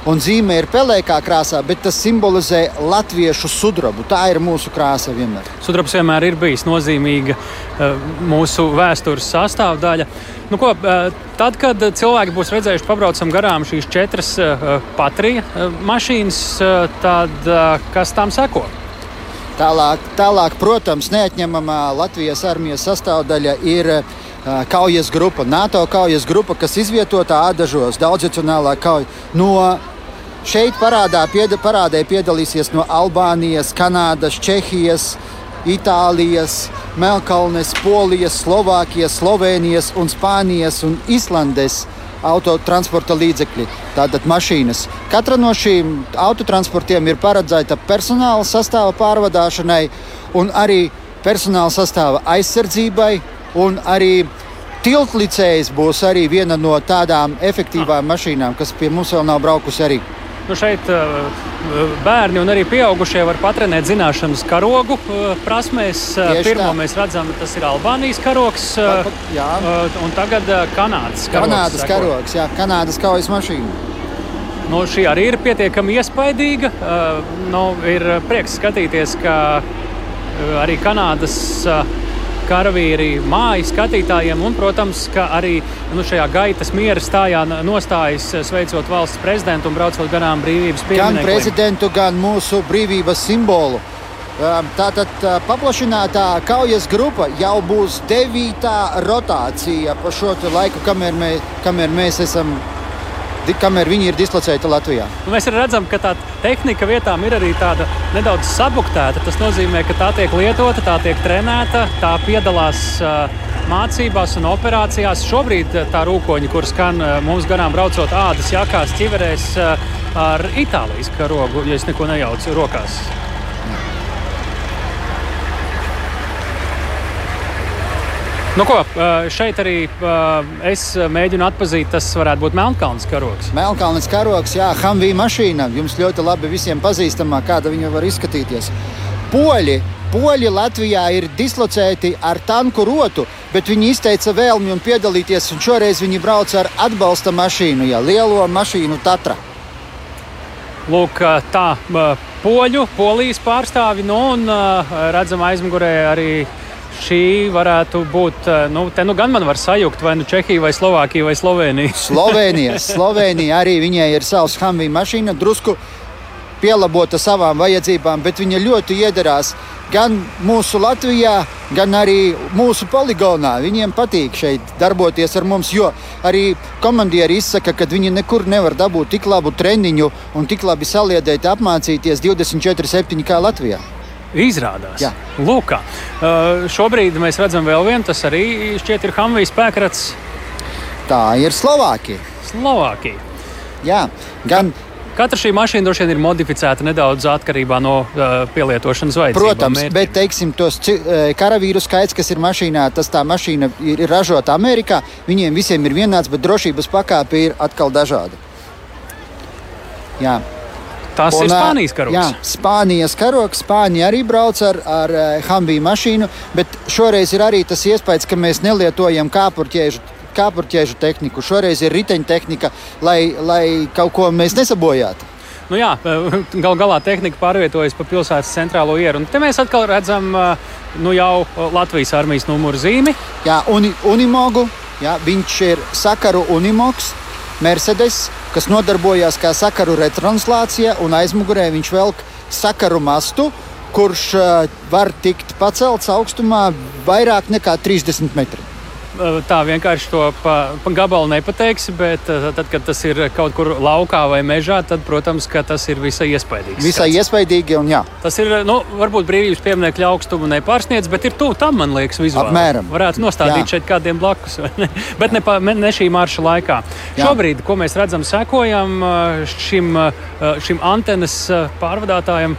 Un zīme ir pelēkā krāsā, bet tas simbolizē latviešu sudrabu. Tā ir mūsu krāsa vienmēr. Sudrabs vienmēr ir bijis nozīmīga uh, mūsu vēstures sastāvdaļa. Nu, ko, uh, tad, kad cilvēki būs redzējuši, pabraucam garām šīs četras uh, patrija mašīnas, tad kas tam seko? Tālāk, tālāk, protams, neatņemamā Latvijas armijas sastāvdaļa ir kaujas grupa, NATO kaujas grupa, kas izvietota Ādažos, daudzacionālā kauja. No Šeit parādā, pied, parādē piedalīsies no Albānijas, Kanādas, Čehijas, Itālijas, Melkalnes, Polijas, Slovākijas, Slovenijas, un Spānijas un Islandes autotransporta līdzekļi, tātad mašīnas. Katra no šīm autotransportiem ir paredzēta personāla sastāva pārvadāšanai, un arī personāla sastāva aizsardzībai, un arī tiltlicējs būs arī viena no tādām efektīvām mašīnām, kas pie mums vēl nav braukusi arī. nu, šeit bērni un arī pieaugušie var patrenēt zināšanas karogu prasmēs. Tieši Pirmo tā. mēs redzam, tas ir Albānijas karogs, Jā. un tagad Kanādas karogs. Kanādas karogs, jā, Kanādas kaujas mašīna. Nu, šī arī ir pietiekami iespaidīga. Nu, ir prieks skatīties, ka arī Kanādas uh, karavīri māja skatītājiem, un, protams, ka arī nu, šajā gaitas miera stājā nostājas uh, sveicot valsts prezidentu un braucot garām brīvības Gan pieminiekiem. prezidentu, gan mūsu brīvības simbolu. Um, Tātad uh, paplašinātā kaujas grupa jau būs devītā rotācija pa šo laiku, kamēr, mē, kamēr mēs esam, kamēr viņi ir dislocēti Latvijā. Nu, Mēs redzam, ka tā tehnika vietām ir arī tāda nedaudz sabuktēta. Tas nozīmē, ka tā tiek lietota, tā tiek trenēta, tā piedalās mācībās un operācijās. Šobrīd tā rūkoņa, kur skan mums garām braucot ādas jakās, ķiverēs ar Itālijas karogu, ja es neko nejaucu rokās. Nu, ko, šeit arī es mēģinu atzīt, tas varētu būt Melnkalnes karogs. Melnkalnes karogs, jā, Humvee mašīna. Jums ļoti labi visiem pazīstamā, kāda viņa var izskatīties. Poļi, Poļi Latvijā ir dislocēti ar tanku rotu, bet viņi izteica vēlmi un piedalīties. Un šoreiz viņi brauc ar atbalsta mašīnu, jā, lielo mašīnu Tatra. Lūk, tā poļu, polijas pārstāvi, nu, un redzam aizmugurē arī šī varētu būt. Nu, te nu gan man var sajukt, vai nu Čehija, vai Slovākija, vai Slovenija. [laughs] Slovenija, Slovenija arī viņai ir savs Humvee mašīna, drusku pielabota savām vajadzībām, bet viņa ļoti iederās gan mūsu Latvijā, gan arī mūsu poligonā. Viņiem patīk šeit darboties ar mums, jo arī komandieri izsaka, ka viņi nekur nevar dabūt tik labu treniņu un tik labi saliedēt, apmācīties 24-7 kā Latvijā. Izrādās. Lūk, uh, šobrīd mēs redzam vēl vienu, tas arī šķiet ir Hamvijas spēkrats Tā ir Slovākija. Slovākija. Jā, gan Katra šī mašīna droši vien ir modificēta nedaudz atkarībā no uh, pielietošanas vajadzībām. Protams, mērķiem. bet teiksim, tos eh, karavīru skaits, kas ir mašīnā, tas tā mašīna ir, ir ražota Amerikā. Viņiem visiem ir vienāds, bet drošības pakāpe ir atkal dažāda. Jā. Tas Un, ir Spānijas karogs. Jā, Spānijas karogs. Spāņi arī brauc ar, ar Humvee mašīnu, bet šoreiz ir arī tas iespējas, ka mēs nelietojam kāpurķiežu. Kāpurķiežu tehniku. Šoreiz ir riteņtehnika, lai, lai kaut ko mēs nesabojātu. Nu jā, [laughs] gal galā tehnika pārvietojas pa pilsētas centrālo ieru. Un te mēs atkal redzam nu jau Latvijas armijas numuru zīmi. Jā, uni, Unimogu. Jā, viņš ir sakaru Unimogs, Mercedes, kas nodarbojas kā sakaru retranslācija, un aizmugurē viņš velk sakaru mastu, kurš uh, var tikt pacelts augstumā vairāk nekā 30 metri. Uh, Tā vienkārši to pa, pa gabalu nepateiksi, bet uh, tad, kad tas ir kaut kur laukā vai mežā, tad, protams, tas ir visai iespaidīgs. Visai skats. iespaidīgi, un jā, Tas ir, nu, varbūt brīvības pieminiekļa augstumu nepārsniedz, bet ir tuvu tam, man liekas, vizuāli. Apmēram. Varētu nostādīt Jā. šeit kādiem blakus, ne? [laughs] bet ne, pa, ne šī marša laikā. Jā. Šobrīd, ko mēs redzam, sekojam uh, šim, šim antenas pārvadātājam.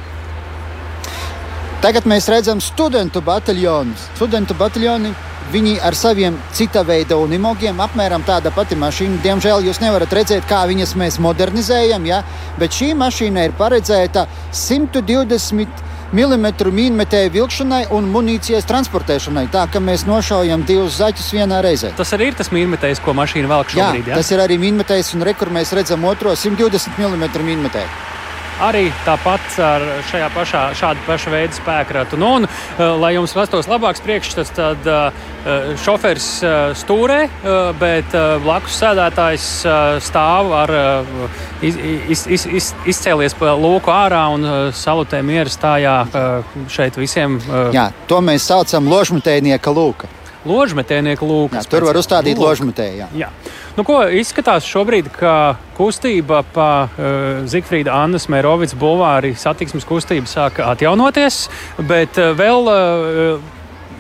Tagad mēs redzam studentu bataljonus. Studentu bataljoni viņi ar saviem cita veida unimogiem, apmēram tāda pati mašīna. Diemžēl jūs nevarat redzēt, kā viņas mēs modernizējam, ja? bet šī mašīna ir paredzēta 120 mm mīnmetēju vilkšanai un munīcijas transportēšanai. Tā kā mēs nošaujam divus zaķus vienā reizē. Tas arī ir tas mīnmetējs, ko mašīna velk Jā, šobrīd. Ja? tas ir arī mīnmetējs, un rekur mēs redzam otro 120 mm mīnmetēju. Arī tāpat ar šajā pašā, šādu pašu veidu spēkratu. Nu, un, uh, lai jums rastos labāks priekšstats, tad uh, šoferis uh, stūrē, bet blakus sēdētājs stāv ar iz, iz, iz, iz, izcēlies pa lūku ārā un salutē mieru stājā šeit visiem Jā, to mēs saucam ložmetējnieka lūka. Ložmetēnieku lūku. Jā, tur var uzstādīt ložmetēju. jā. Jā. Nu, ko izskatās šobrīd, ka kustība pa uh, Zifrīda Annas Mērovics bulvāri satiksmes kustība sāk atjaunoties, bet uh, vēl uh,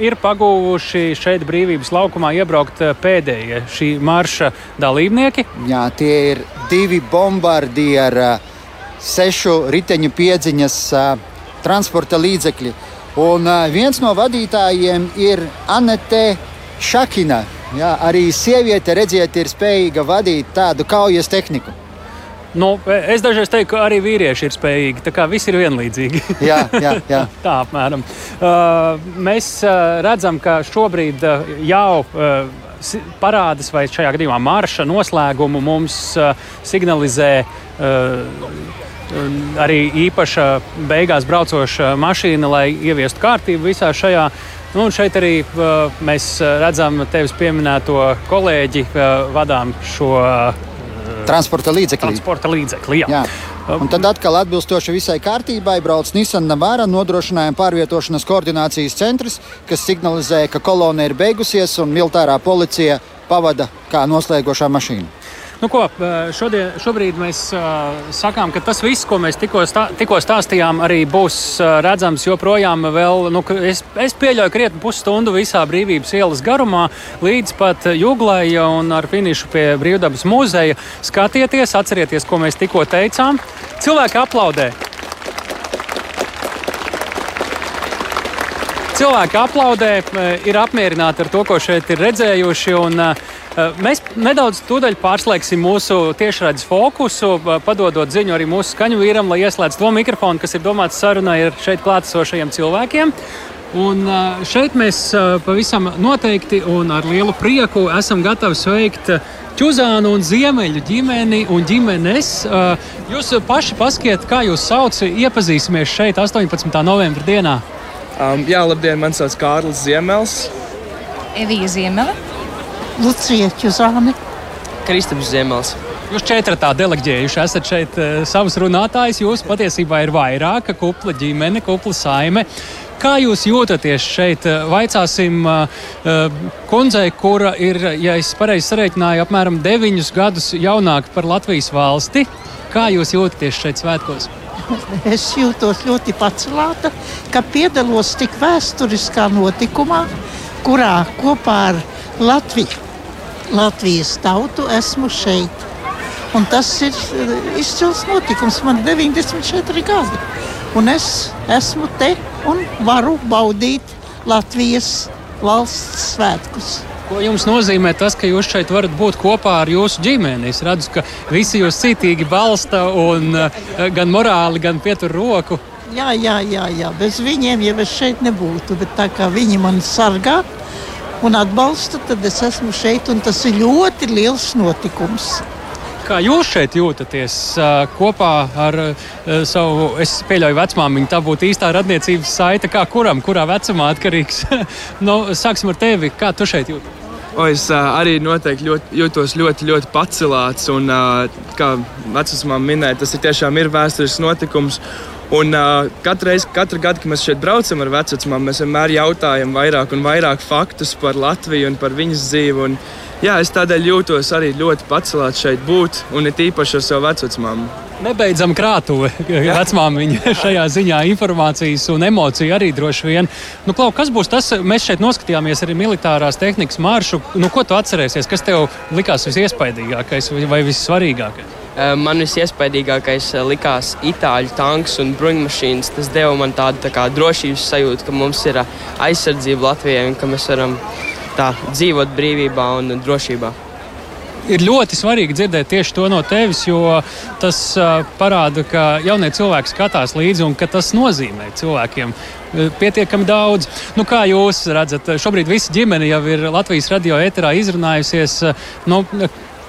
ir pagūvuši šeit brīvības laukumā iebraukt uh, pēdējie šī marša dalībnieki. Jā, tie ir divi bombardi ar uh, sešu riteņu piedziņas uh, transporta līdzekļi. Un viens no vadītājiem ir Anete Šakina. Jā, arī sieviete, redziet, ir spējīga vadīt tādu kaujas tehniku. Nu, es dažreiz teiktu, ka arī vīrieši ir spējīgi. Tā kā viss ir vienlīdzīgi. [laughs] jā, jā, jā. [laughs] Tā apmēram. Uh, mēs uh, redzam, ka šobrīd uh, jau uh, parādas, vai šajā gadījumā marša noslēgumu mums uh, signalizē. Uh, arī īpaša beigās braucoša mašīna, lai ieviestu kārtību visā šajā. Nu, šeit arī uh, mēs redzam tevis pieminēto kolēģi, uh, vadām šo uh, transporta līdzekli. Transporta līdzekli jā. Jā. Un tad atkal atbilstoši visai kārtībai brauc Nissan Navāra nodrošinājuma pārvietošanas koordinācijas centrs, kas signalizē, ka kolona ir beigusies un militārā policija pavada kā noslēgošā mašīna. Nu, ko, šodien, šobrīd mēs uh, sakām, ka tas viss, ko mēs tikko, stā, tikko stāstījām, arī būs uh, redzams joprojām. Vēl, nu, es, es pieļauju krietni pusstundu visā brīvības ielas garumā, līdz pat Juglai un ar finišu pie Brīvdabas muzeja. Skatieties, atcerieties, ko mēs tikko teicām. Cilvēki aplaudē! Cilvēki aplaudē, ir apmierināti ar to, ko šeit ir redzējuši. Un, mēs nedaudz tūdaļ pārslēgsim mūsu tiešraides fokusu, padodot ziņu arī mūsu skaņu vīram, lai ieslēdz to mikrofonu, kas ir domāts sarunai ar šeit klātesošajiem cilvēkiem. Un šeit mēs pavisam noteikti un ar lielu prieku esam gatavi sveikt Čuzānu un Ziemeļu ģimeni un ģimenes. Jūs paši paskiet, kā jūs sauc, iepazīsimies šeit 18. novembra dienā. Um, jā, labdien, man sauc Kārlis Ziemels. Evija Ziemele. Lucija Čuzāne. Kristaps Ziemels. Jūs četratā deleģējuši esat šeit uh, savus runātājus. Jūs patiesībā ir vairāka kupla ģimene, kupla saime. Kā jūs jūtaties šeit? Eh, vaicāsim uh, kundzei, kura ir, ja es pareizi sareiķināju, apmēram deviņus gadus jaunāka par Latvijas valsti. Kā jūs jūtaties šeit svētkos? [laughs] Es jūtos ļoti pacelāta, ka piedalos tik vēsturiskā notikumā, kurā kopā ar Latviju Latvijas tautu, esmu šeit. Un tas ir eh, izcils notikums. Man ir 94 gadi. Un es esmu te un varu baudīt Latvijas valsts svētkus. Ko jums nozīmē tas, ka jūs šeit varat būt kopā ar jūsu ģimeni? Es redzu, ka visi jūs citīgi balsta un uh, gan morāli, gan pietur roku. Jā, jā, jā, jā. bez viņiem jau es šeit nebūtu. Bet tā kā viņi man sargā, un atbalsta, tad es esmu šeit, un tas ir ļoti liels notikums. Kā jūs šeit jūtaties uh, kopā ar uh, savu, es pieļauju, vecmāmiņu? Tā būtu īstā radniecības saite, kā kuram, kurā vecumā atkarīgs. [laughs] nu, sāksim ar tevi. Kā tu šeit jūties? O, es uh, arī noteikti ļoti, jūtos ļoti, ļoti pacelāts. Un, uh, kā vecumā minēja, tas ir tiešām ir vēsturisks notikums. Un, uh, katru, reizi, katru gadu, kad mēs šeit braucam ar vecumā, mēs vienmēr jautājam vairāk un vairāk faktus par Latviju un par viņas dzīvi. Un, jā, es tādēļ jūtos arī ļoti pacelāts šeit būt, un it īpaši ar savu vecumāmu. Nebeidzam krātuve vecmāmiņa [laughs] šajā ziņā informācijas un emociju arī droši vien. Nu, Klau, kas būs tas? Mēs šeit noskatījāmies arī militārās tehnikas maršu. Nu, ko tu atcerēsies? Kas tev likās visiespaidīgākais vai vissvarīgākais? Man visiespaidīgākais likās itāļu tanks un bruņmašīnas. Tas deva man tādu tā kā, drošības sajūtu, ka mums ir aizsardzība Latvijai un ka mēs varam tā, dzīvot brīvībā un drošībā. Ir ļoti svarīgi dzirdēt tieši to no tevis, jo tas parāda, ka jaunie cilvēki skatās līdzi un ka tas nozīmē cilvēkiem pietiekami daudz. Nu, kā jūs redzat, šobrīd visa ģimene jau ir Latvijas radio eterā izrunājusies. Nu,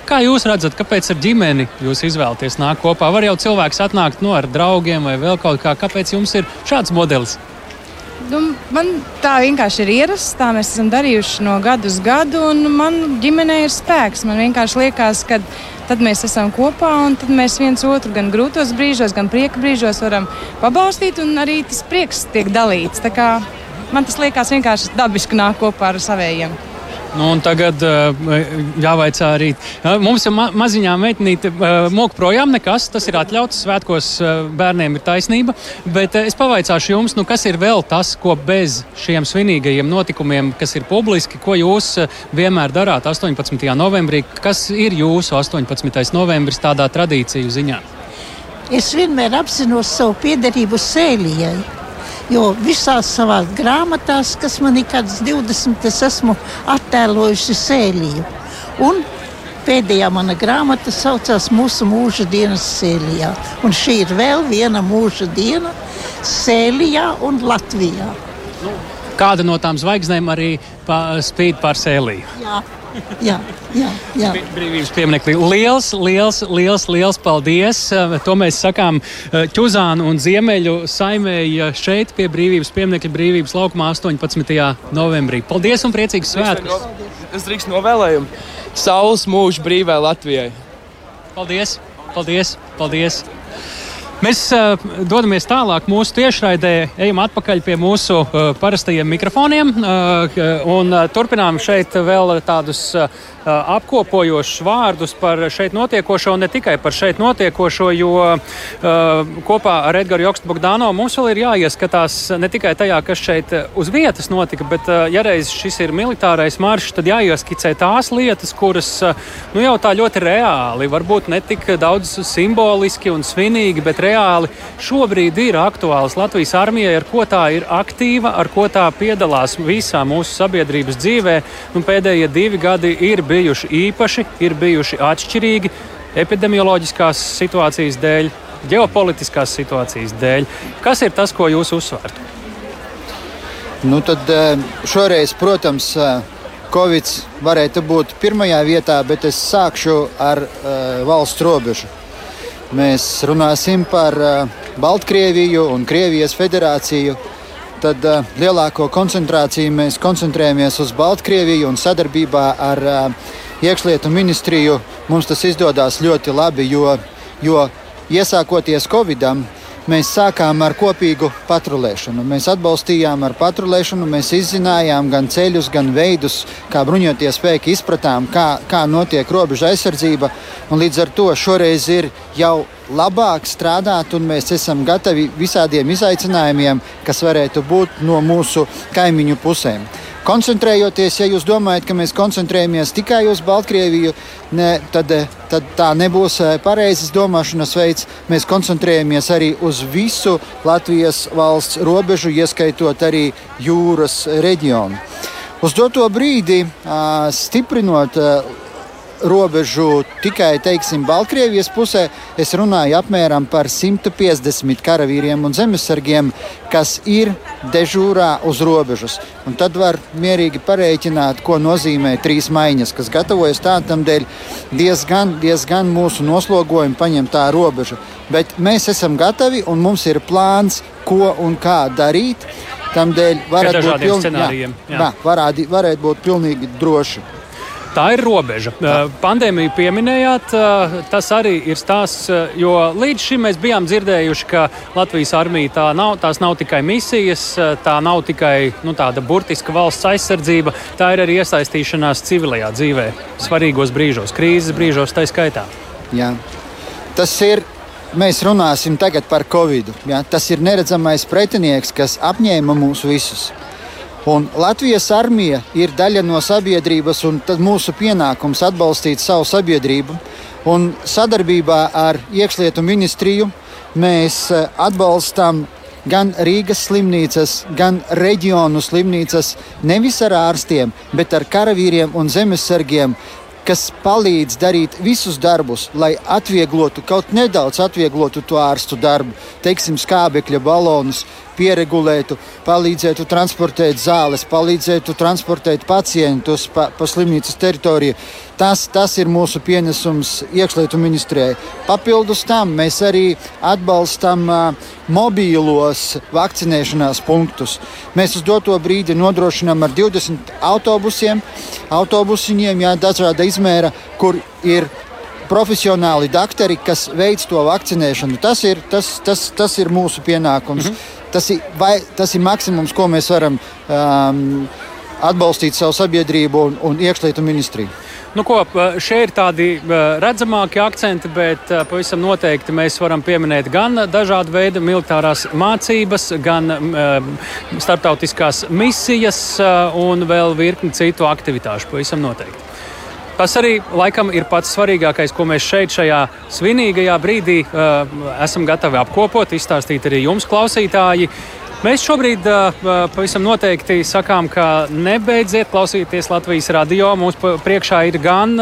Kā jūs redzat, kāpēc ar ģimeni jūs izvēlaties nākt kopā? Var jau cilvēks atnākt no nu, ar draugiem vai vēl kaut kā. Kāpēc jums ir šāds modelis? Nu, man tā vienkārši ir ierasts. Tā mēs esam darījuši no gada uz gadu, un man ģimenē ir spēks. Man vienkārši liekas, ka tad mēs esam kopā, un tad mēs viens otru gan grūtos brīžos, gan prieka brīžos varam pabalstīt, un arī tas prieks tiek dalīts. Man tas liekas vienkārši dabiski nāk kopā ar saviem. Nu, tagad uh, jāvaicā arī. Uh, mums ir ma maziņā meitenīte, uh, mok projām nekas, tas ir atļauts. Svētkos uh, bērniem ir taisnība. Bet uh, es pavaicāšu jums, nu, kas ir vēl tas, ko bez šiem svinīgajiem notikumiem, kas ir publiski, ko jūs uh, vienmēr darāt 18. novembrī? Kas ir jūsu 18. novembris tādā tradīciju ziņā? Es vienmēr apzinos savu piederību sēlijai. Jo visās savās grāmatās, kas man ir kādas 20, es esmu attēlojusi sēliju. Un pēdējā mana grāmata saucās Mūsu mūža dienas Sēlijā. Un šī ir vēl viena mūža diena Sēlijā un Latvijā. Nu, kāda no tām zvaigznēm arī pa, spīd pār Sēliju? Jā. Jā, jā, jā. Brīvības piemineklī. Liels, liels, liels, liels paldies! To mēs sakām Čuzānu un Ziemeļu saimēja šeit pie Brīvības pieminekļa Brīvības laukumā 18. novembrī. Paldies un priecīgs svētkus! Es drīkst novēlējumu saules mūžu brīvai Latvijai. Paldies! Paldies! paldies. Mēs uh, dodamies tālāk mūsu tiešraidē, ejam atpakaļ pie mūsu uh, parastajiem mikrofoniem uh, un uh, turpinām šeit vēl tādus. Uh, apkopojošus vārdus par šeit notiekošo, un ne tikai par šeit notiekošo, jo uh, kopā ar Edgars Jokstu Bogdāno mums vēl ir jāieskatās ne tikai tajā, kas šeit uz vietas notika, bet, uh, ja reiz šis ir militārais maršs, tad jāieskicē tās lietas, kuras uh, nu, jau tā ļoti reāli, varbūt ne tik daudz simboliski un svinīgi, bet reāli šobrīd ir aktuāls Latvijas armijai, ar ko tā ir aktīva, ar ko tā piedalās visā mūsu sabiedrības dzīvē. Nu, pēdējie divi gadi ir bijuši bijuši īpaši, ir bijuši atšķirīgi epidemioloģiskās situācijas dēļ, ģeopolitiskās situācijas dēļ. Kas ir tas, ko jūs uzsvērtu? Nu, tad eh, šoreiz, protams, eh, Covid varētu būt pirmajā vietā, bet es sākšu ar uh, valsts robežu. Mēs runāsim par uh, Baltkrieviju un Krievijas federāciju. Tad uh, lielāko koncentrāciju mēs koncentrējamies uz Baltkrieviju un sadarbībā ar uh, iekšlietu ministriju. Mums tas izdodas ļoti labi, jo, jo iesākoties Covidam, mēs sākām ar kopīgu patrulēšanu. Mēs atbalstījām ar patrulēšanu, mēs izzinājām gan ceļus, gan veidus, kā bruņotie spēki izpratām, kā, kā notiek robeža aizsardzība. Līdz ar to šoreiz ir jau labāk strādāt, un mēs esam gatavi visādiem izaicinājumiem, kas varētu būt no mūsu kaimiņu pusēm. Koncentrējoties, ja jūs domājat, ka mēs koncentrējamies tikai uz Baltkrieviju, ne, tad, tad tā nebūs eh, pareizs domāšanas veids. Mēs koncentrējamies arī uz visu Latvijas valsts robežu, ieskaitot arī jūras reģionu. Uz doto brīdi, stiprinot robežu tikai teiksim, Baltkrievijas pusē, es runāju apmēram par 150 karavīriem un zemesargiem, kas ir dežūrā uz robežas. Un tad var mierīgi pareiķināt, ko nozīmē trīs maiņas, kas gatavojas tādam dēļ diezgan, diezgan mūsu noslogojumu paņem tā robeža. Bet mēs esam gatavi un mums ir plāns, ko un kā darīt. Tam dēļ varētu būt, piln... jā, jā. Varētu, varētu būt pilnīgi droši. Tā ir robeža. Tā. Pandēmiju pieminējāt, tas arī ir stāsts, jo līdz šim mēs bijām dzirdējuši, ka Latvijas armija tā nav, tās nav tikai misijas, tā nav tikai nu, tāda burtiska valsts aizsardzība, tā ir arī iesaistīšanās civilajā dzīvē, svarīgos brīžos, krīzes brīžos, tā skaitā. Jā. Tas ir mēs runāsim tagad par Covid. Ja? Tas ir neredzamais pretinieks, kas apņēma mūs visus. Un Latvijas armija ir daļa no sabiedrības, un mūsu pienākums atbalstīt savu sabiedrību. Un sadarbībā ar iekšlietu ministriju mēs e, atbalstām gan Rīgas slimnīcas, gan reģionu slimnīcas nevis ar ārstiem, bet ar karavīriem un zemesargiem, kas palīdz darīt visus darbus, lai atvieglotu, kaut nedaudz atvieglotu to ārstu darbu, teiksim, skābekļa balonus, pieregulētu, palīdzētu transportēt zāles, palīdzētu transportēt pacientus pa, pa slimnīcas teritoriju. Tas, tas ir mūsu pienesums iekšlietu ministrijai. Papildus tam mēs arī atbalstam uh, mobīlos vakcinēšanās punktus. Mēs uz doto brīdi nodrošinām ar 20 autobusiem, autobusiņiem, jā, dažāda izmēra, kur ir profesionāli doktori, kas veic to vakcinēšanu. Tas ir, tas, tas, tas ir mūsu pienākums. Mm -hmm. Tas ir, vai, tas ir maksimums, ko mēs varam um, atbalstīt savu sabiedrību un, un iekšlietu ministriju. Nu, ko, šie ir tādi redzamāki akcenti, bet pavisam noteikti mēs varam pieminēt gan dažādu veidu militārās mācības, gan starptautiskās misijas un vēl virkni citu aktivitāšu. Pavisam noteikti. Tas arī laikam ir pats svarīgākais, ko mēs šeit, šajā svinīgajā brīdī, uh, esam gatavi apkopot, izstāstīt arī jums, klausītāji. Mēs šobrīd pavisam noteikti sakām, ka nebeidziet klausīties Latvijas radio. Mums priekšā ir gan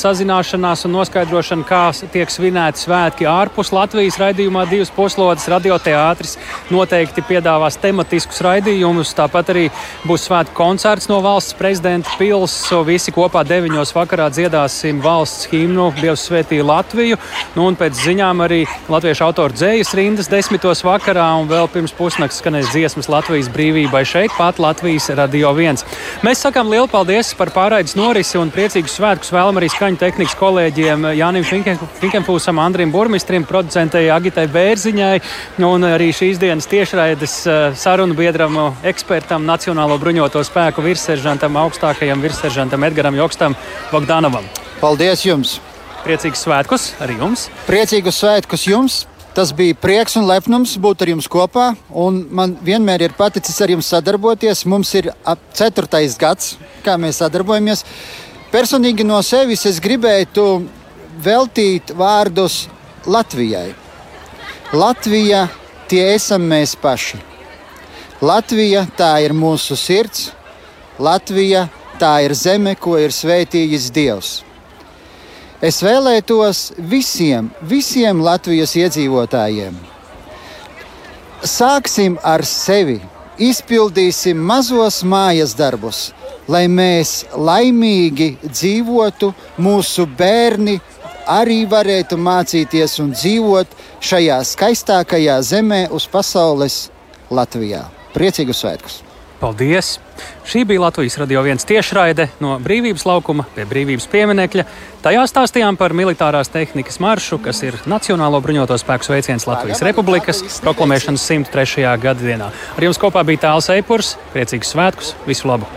sazināšanās un noskaidrošana, kā tiek svinēti svētki ārpus Latvijas raidījumā divas puslodes. Radioteātris noteikti piedāvās tematiskus raidījumus. Tāpat arī būs svētku koncerts no valsts prezidenta pils. Visi kopā deviņos vakarā dziedāsim valsts himnu Dievs svētī Latviju. Nu, un pēc ziņām arī latviešu autoru dzējas rindas desmitos vakarā un vēl pirms pusnakts skanēs dziesmas Latvijas brīvībai šeit, pat Latvijas radio viens. Mēs sakām lielu paldies par pārraides norisi un priecīgus svētkus vēlam arī skaņu tehnikas kolēģiem Jānim Finkenfūsam, Andrim Burmistrim, producentei Agitai Bērziņai un arī šīs dienas tiešraides eh, sarunu biedram, ekspertam, Nacionālo bruņoto spēku virsseržantam, augstākajam virsseržantam Edgaram Jokstam Bogdanovam. Paldies jums! Priecīgus svētkus arī jums! Priecīgus svētkus jums! Tas bija prieks un lepnums būt ar jums kopā. Man vienmēr ir paticis ar jums sadarboties. Mums ir ap ceturtais gads, kā mēs sadarbojamies. Personīgi no sevis es gribētu veltīt vārdus Latvijai. Latvija tie esam mēs paši. Latvija tā ir mūsu sirds, Latvija tā ir zeme, ko ir svētījis Dievs. Es vēlētos visiem, visiem Latvijas iedzīvotājiem. Sāksim ar sevi, izpildīsim mazos mājas darbus, lai mēs laimīgi dzīvotu, mūsu bērni arī varētu mācīties un dzīvot šajā skaistākajā zemē uz pasaules Latvijā. Priecīgus svētkus! Paldies! Šī bija Latvijas radio viens tiešraide no brīvības laukuma pie brīvības pieminekļa. Tajā stāstījām par militārās tehnikas maršu, kas ir Nacionālo bruņoto spēku sveiciens Latvijas Republikas proklamēšanas 103. gadadienā. Ar jums kopā bija Tāls Eipurs. Priecīgus svētkus! Visu labu!